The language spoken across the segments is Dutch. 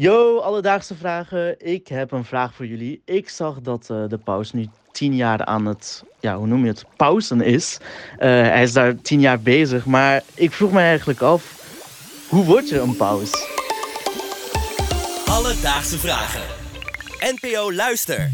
Yo, alledaagse vragen. Ik heb een vraag voor jullie. Ik zag dat uh, de paus nu tien jaar aan het, ja, hoe noem je het, pauzen is. Uh, hij is daar tien jaar bezig, maar ik vroeg me eigenlijk af, hoe word je een paus? Alledaagse vragen. NPO Luister.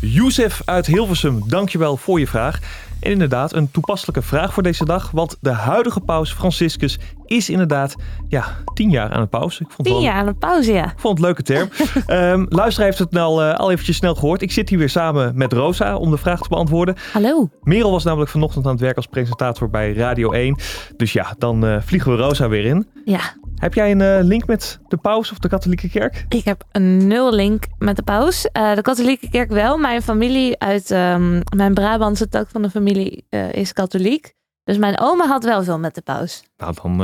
Youssef uit Hilversum, dankjewel voor je vraag. En inderdaad, een toepasselijke vraag voor deze dag. Want de huidige paus Franciscus is inderdaad ja, tien jaar aan het pauze. Ik vond tien jaar aan het pauze, ja. Ik vond het een leuke term. um, luisteraar heeft het al, uh, al eventjes snel gehoord. Ik zit hier weer samen met Rosa om de vraag te beantwoorden. Hallo. Merel was namelijk vanochtend aan het werk als presentator bij Radio 1. Dus ja, dan uh, vliegen we Rosa weer in. Ja. Heb jij een uh, link met de paus of de katholieke kerk? Ik heb een nul link met de paus. Uh, de katholieke kerk wel. Mijn familie uit um, mijn Brabantse tak van de familie uh, is katholiek. Dus mijn oma had wel veel met de paus. Nou, dan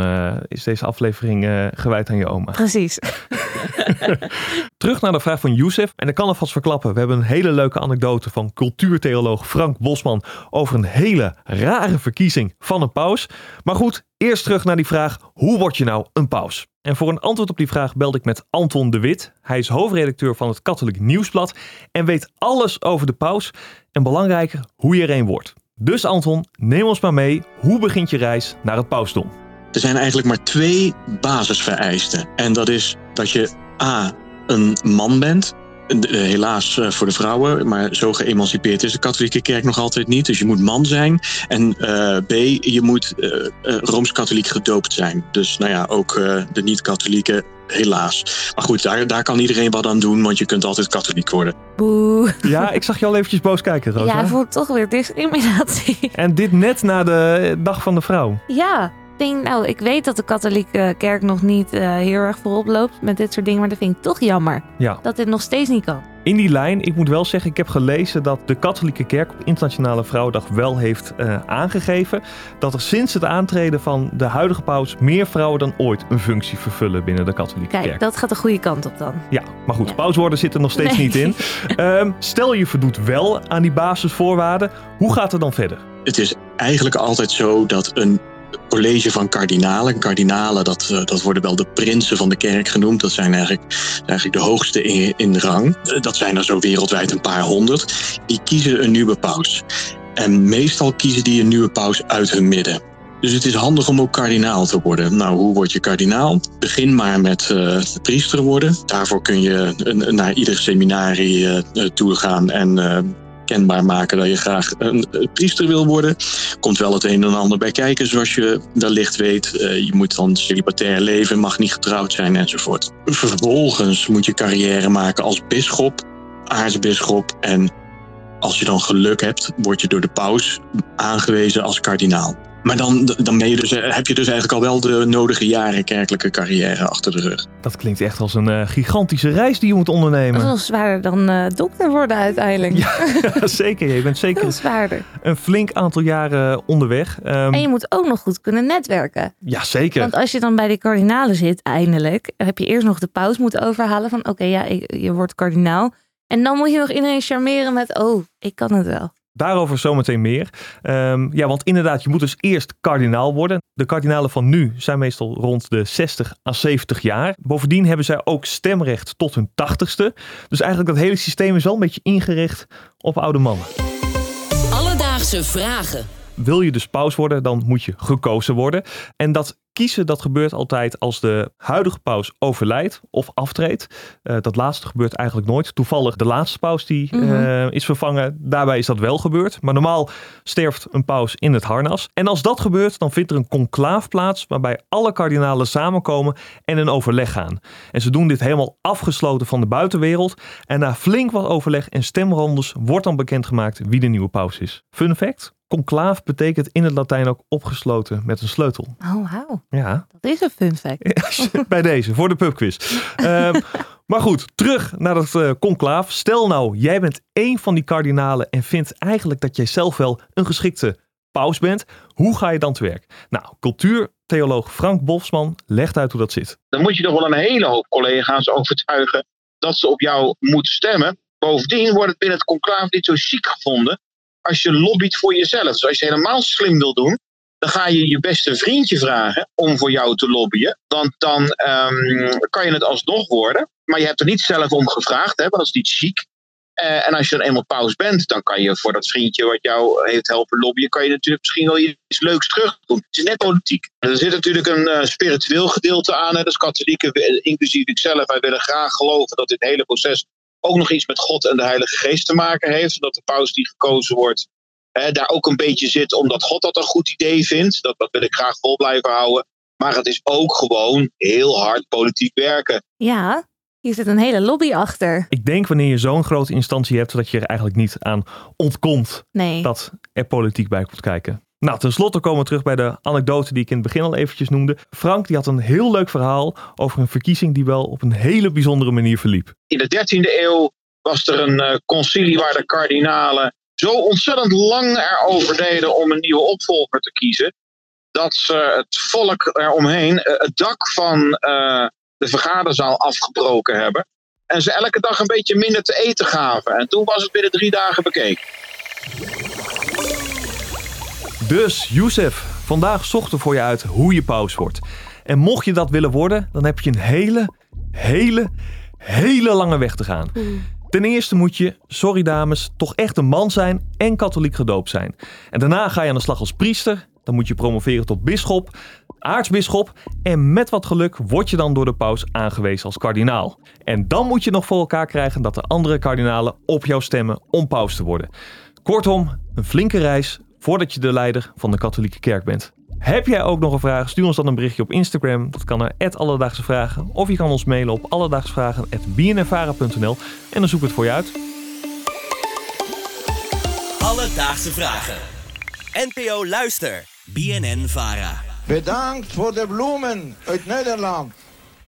is deze aflevering gewijd aan je oma. Precies. Terug naar de vraag van Youssef. En ik kan alvast verklappen. We hebben een hele leuke anekdote van cultuurtheoloog Frank Bosman over een hele rare verkiezing van een paus. Maar goed, eerst terug naar die vraag: hoe word je nou een paus? En voor een antwoord op die vraag belde ik met Anton de Wit. Hij is hoofdredacteur van het Katholiek Nieuwsblad en weet alles over de paus en belangrijker hoe je er een wordt. Dus Anton, neem ons maar mee. Hoe begint je reis naar het pausdom? Er zijn eigenlijk maar twee basisvereisten. En dat is dat je A. een man bent. Helaas eh, voor de vrouwen, maar zo geëmancipeerd is de katholieke kerk nog altijd niet. Dus je moet man zijn. En B, je moet uh, rooms-katholiek gedoopt zijn. Dus nou ja, ook de niet-katholieken, helaas. Maar goed, daar, daar kan iedereen wat aan doen, want je kunt altijd katholiek worden. Boe. Ja, ik zag je al eventjes boos kijken, Rosa. Ja, voor toch weer discriminatie. En dit net na de Dag van de Vrouw. Ja, denk, nou, ik weet dat de katholieke kerk nog niet uh, heel erg voorop loopt met dit soort dingen, maar dat vind ik toch jammer. Ja. Dat dit nog steeds niet kan. In die lijn, ik moet wel zeggen, ik heb gelezen dat de katholieke kerk op Internationale Vrouwendag wel heeft uh, aangegeven dat er sinds het aantreden van de huidige paus meer vrouwen dan ooit een functie vervullen binnen de katholieke Kijk, kerk. dat gaat de goede kant op dan. Ja, maar goed, Ja. paus worden zit er nog steeds Nee. niet in. Ehm, stel je voldoet wel aan die basisvoorwaarden, hoe gaat het dan verder? Het is eigenlijk altijd zo dat een college van kardinalen. Kardinalen, dat, eh, dat worden wel de prinsen van de kerk genoemd. Dat zijn eigenlijk, eigenlijk de hoogste in, in rang. Eh, Dat zijn er zo wereldwijd een paar honderd. Die kiezen een nieuwe paus. En meestal kiezen die een nieuwe paus uit hun midden. Dus het is handig om ook kardinaal te worden. Nou, hoe word je kardinaal? Begin maar met eh, priester worden. Daarvoor kun je naar ieder seminarie toe gaan en kenbaar maken dat je graag een priester wil worden. Komt wel het een en ander bij kijken, zoals je wellicht weet. Eh, je moet dan celibatair leven, mag niet getrouwd zijn enzovoort. Vervolgens moet je carrière maken als bisschop, aartsbisschop. En als je dan geluk hebt, word je door de paus aangewezen als kardinaal. Maar dan, dan ben je dus, eh, heb je dus eigenlijk al wel de nodige jaren kerkelijke carrière achter de rug. Dat klinkt echt als een eh, gigantische reis die je moet Dat is ondernemen. wel zwaarder dan eh, dokter worden uiteindelijk. Ja, zeker. Je bent zeker zwaarder. een flink aantal jaren onderweg. Ehm, En je moet ook nog goed kunnen netwerken. ja, zeker. Want als je dan bij de kardinalen zit, eindelijk, heb je eerst nog de paus moeten overhalen van oké, ja, ik- je wordt kardinaal. En dan moet je nog iedereen charmeren met oh, ik kan het wel. Daarover zometeen meer. Ehm, ja, want inderdaad, je moet dus eerst kardinaal worden. De kardinalen van nu zijn meestal rond de 60 à 70 jaar. Bovendien hebben zij ook stemrecht tot hun 80ste. Dus eigenlijk dat hele systeem is wel een beetje ingericht op oude mannen. Alledaagse vragen. Wil je dus paus worden, dan moet je gekozen worden. En dat kiezen, dat gebeurt altijd als de huidige paus overlijdt of aftreedt. Eh, dat laatste gebeurt eigenlijk nooit. Toevallig de laatste paus die Mhm. eh, is vervangen, daarbij is dat wel gebeurd. Maar normaal sterft een paus in het harnas. En als dat gebeurt, dan vindt er een conclaaf plaats waarbij alle kardinalen samenkomen en een overleg gaan. En ze doen dit helemaal afgesloten van de buitenwereld. En na flink wat overleg en stemrondes wordt dan bekendgemaakt wie de nieuwe paus is. Fun fact, conclaaf betekent in het Latijn ook opgesloten met een sleutel. Oh, wauw. Ja, Dat is een fun fact. bij deze, voor de pubquiz. Ehm, maar goed, terug naar dat eh, conclaaf. Stel nou, jij bent één van die kardinalen en vindt eigenlijk dat jij zelf wel een geschikte paus bent. Hoe ga je dan te werk? Nou, cultuurtheoloog Frank Bosman legt uit hoe dat zit. dan moet je toch wel een hele hoop collega's overtuigen dat ze op jou moeten stemmen. Bovendien wordt het binnen het conclave niet zo chic gevonden als je lobbyt voor jezelf. Dus als je helemaal slim wil doen, dan ga je je beste vriendje vragen om voor jou te lobbyen. Want dan ehm, kan je het alsnog worden. Maar je hebt er niet zelf om gevraagd, hè, want dat is niet chic. Eh, en als je dan eenmaal paus bent, dan kan je voor dat vriendje wat jou heeft helpen lobbyen, kan je natuurlijk misschien wel iets leuks terug doen. Het is net politiek. Er zit natuurlijk een uh, spiritueel gedeelte aan. Hè. Dus katholieken, inclusief ikzelf, wij willen graag geloven dat dit hele proces ook nog iets met God en de Heilige Geest te maken heeft. Dat de paus die gekozen wordt, hè, daar ook een beetje zit omdat God dat een goed idee vindt. Dat, dat wil ik graag vol blijven houden. Maar het is ook gewoon heel hard politiek werken. Ja, hier zit een hele lobby achter. Ik denk wanneer je zo'n grote instantie hebt, dat je er eigenlijk niet aan ontkomt Nee. dat er politiek bij komt kijken. Nou, tenslotte komen we terug bij de anekdote die ik in het begin al eventjes noemde. Frank die had een heel leuk verhaal over een verkiezing die wel op een hele bijzondere manier verliep. In de 13e eeuw was er een uh, concilie waar de kardinalen zo ontzettend lang erover deden om een nieuwe opvolger te kiezen. Dat ze het volk eromheen uh, het dak van uh, de vergaderzaal afgebroken hebben. En ze elke dag een beetje minder te eten gaven. En toen was het binnen drie dagen bekeken. Dus, Youssef, vandaag zochten voor je uit hoe je paus wordt. En mocht je dat willen worden, dan heb je een hele, hele, hele lange weg te gaan. Ten eerste moet je, sorry dames, toch echt een man zijn en katholiek gedoopt zijn. En daarna ga je aan de slag als priester. Dan moet je promoveren tot bisschop, aartsbisschop. En met wat geluk word je dan door de paus aangewezen als kardinaal. En dan moet je nog voor elkaar krijgen dat de andere kardinalen op jou stemmen om paus te worden. Kortom, een flinke reis voordat je de leider van de katholieke kerk bent. Heb jij ook nog een vraag? Stuur ons dan een berichtje op Instagram. Dat kan naar Alledaagse Vragen. Of je kan ons mailen op alledaagsvragen.bnnvara.nl en dan zoek ik het voor je uit. Alledaagse Vragen. NPO Luister. BNN Vara. Bedankt voor de bloemen uit Nederland.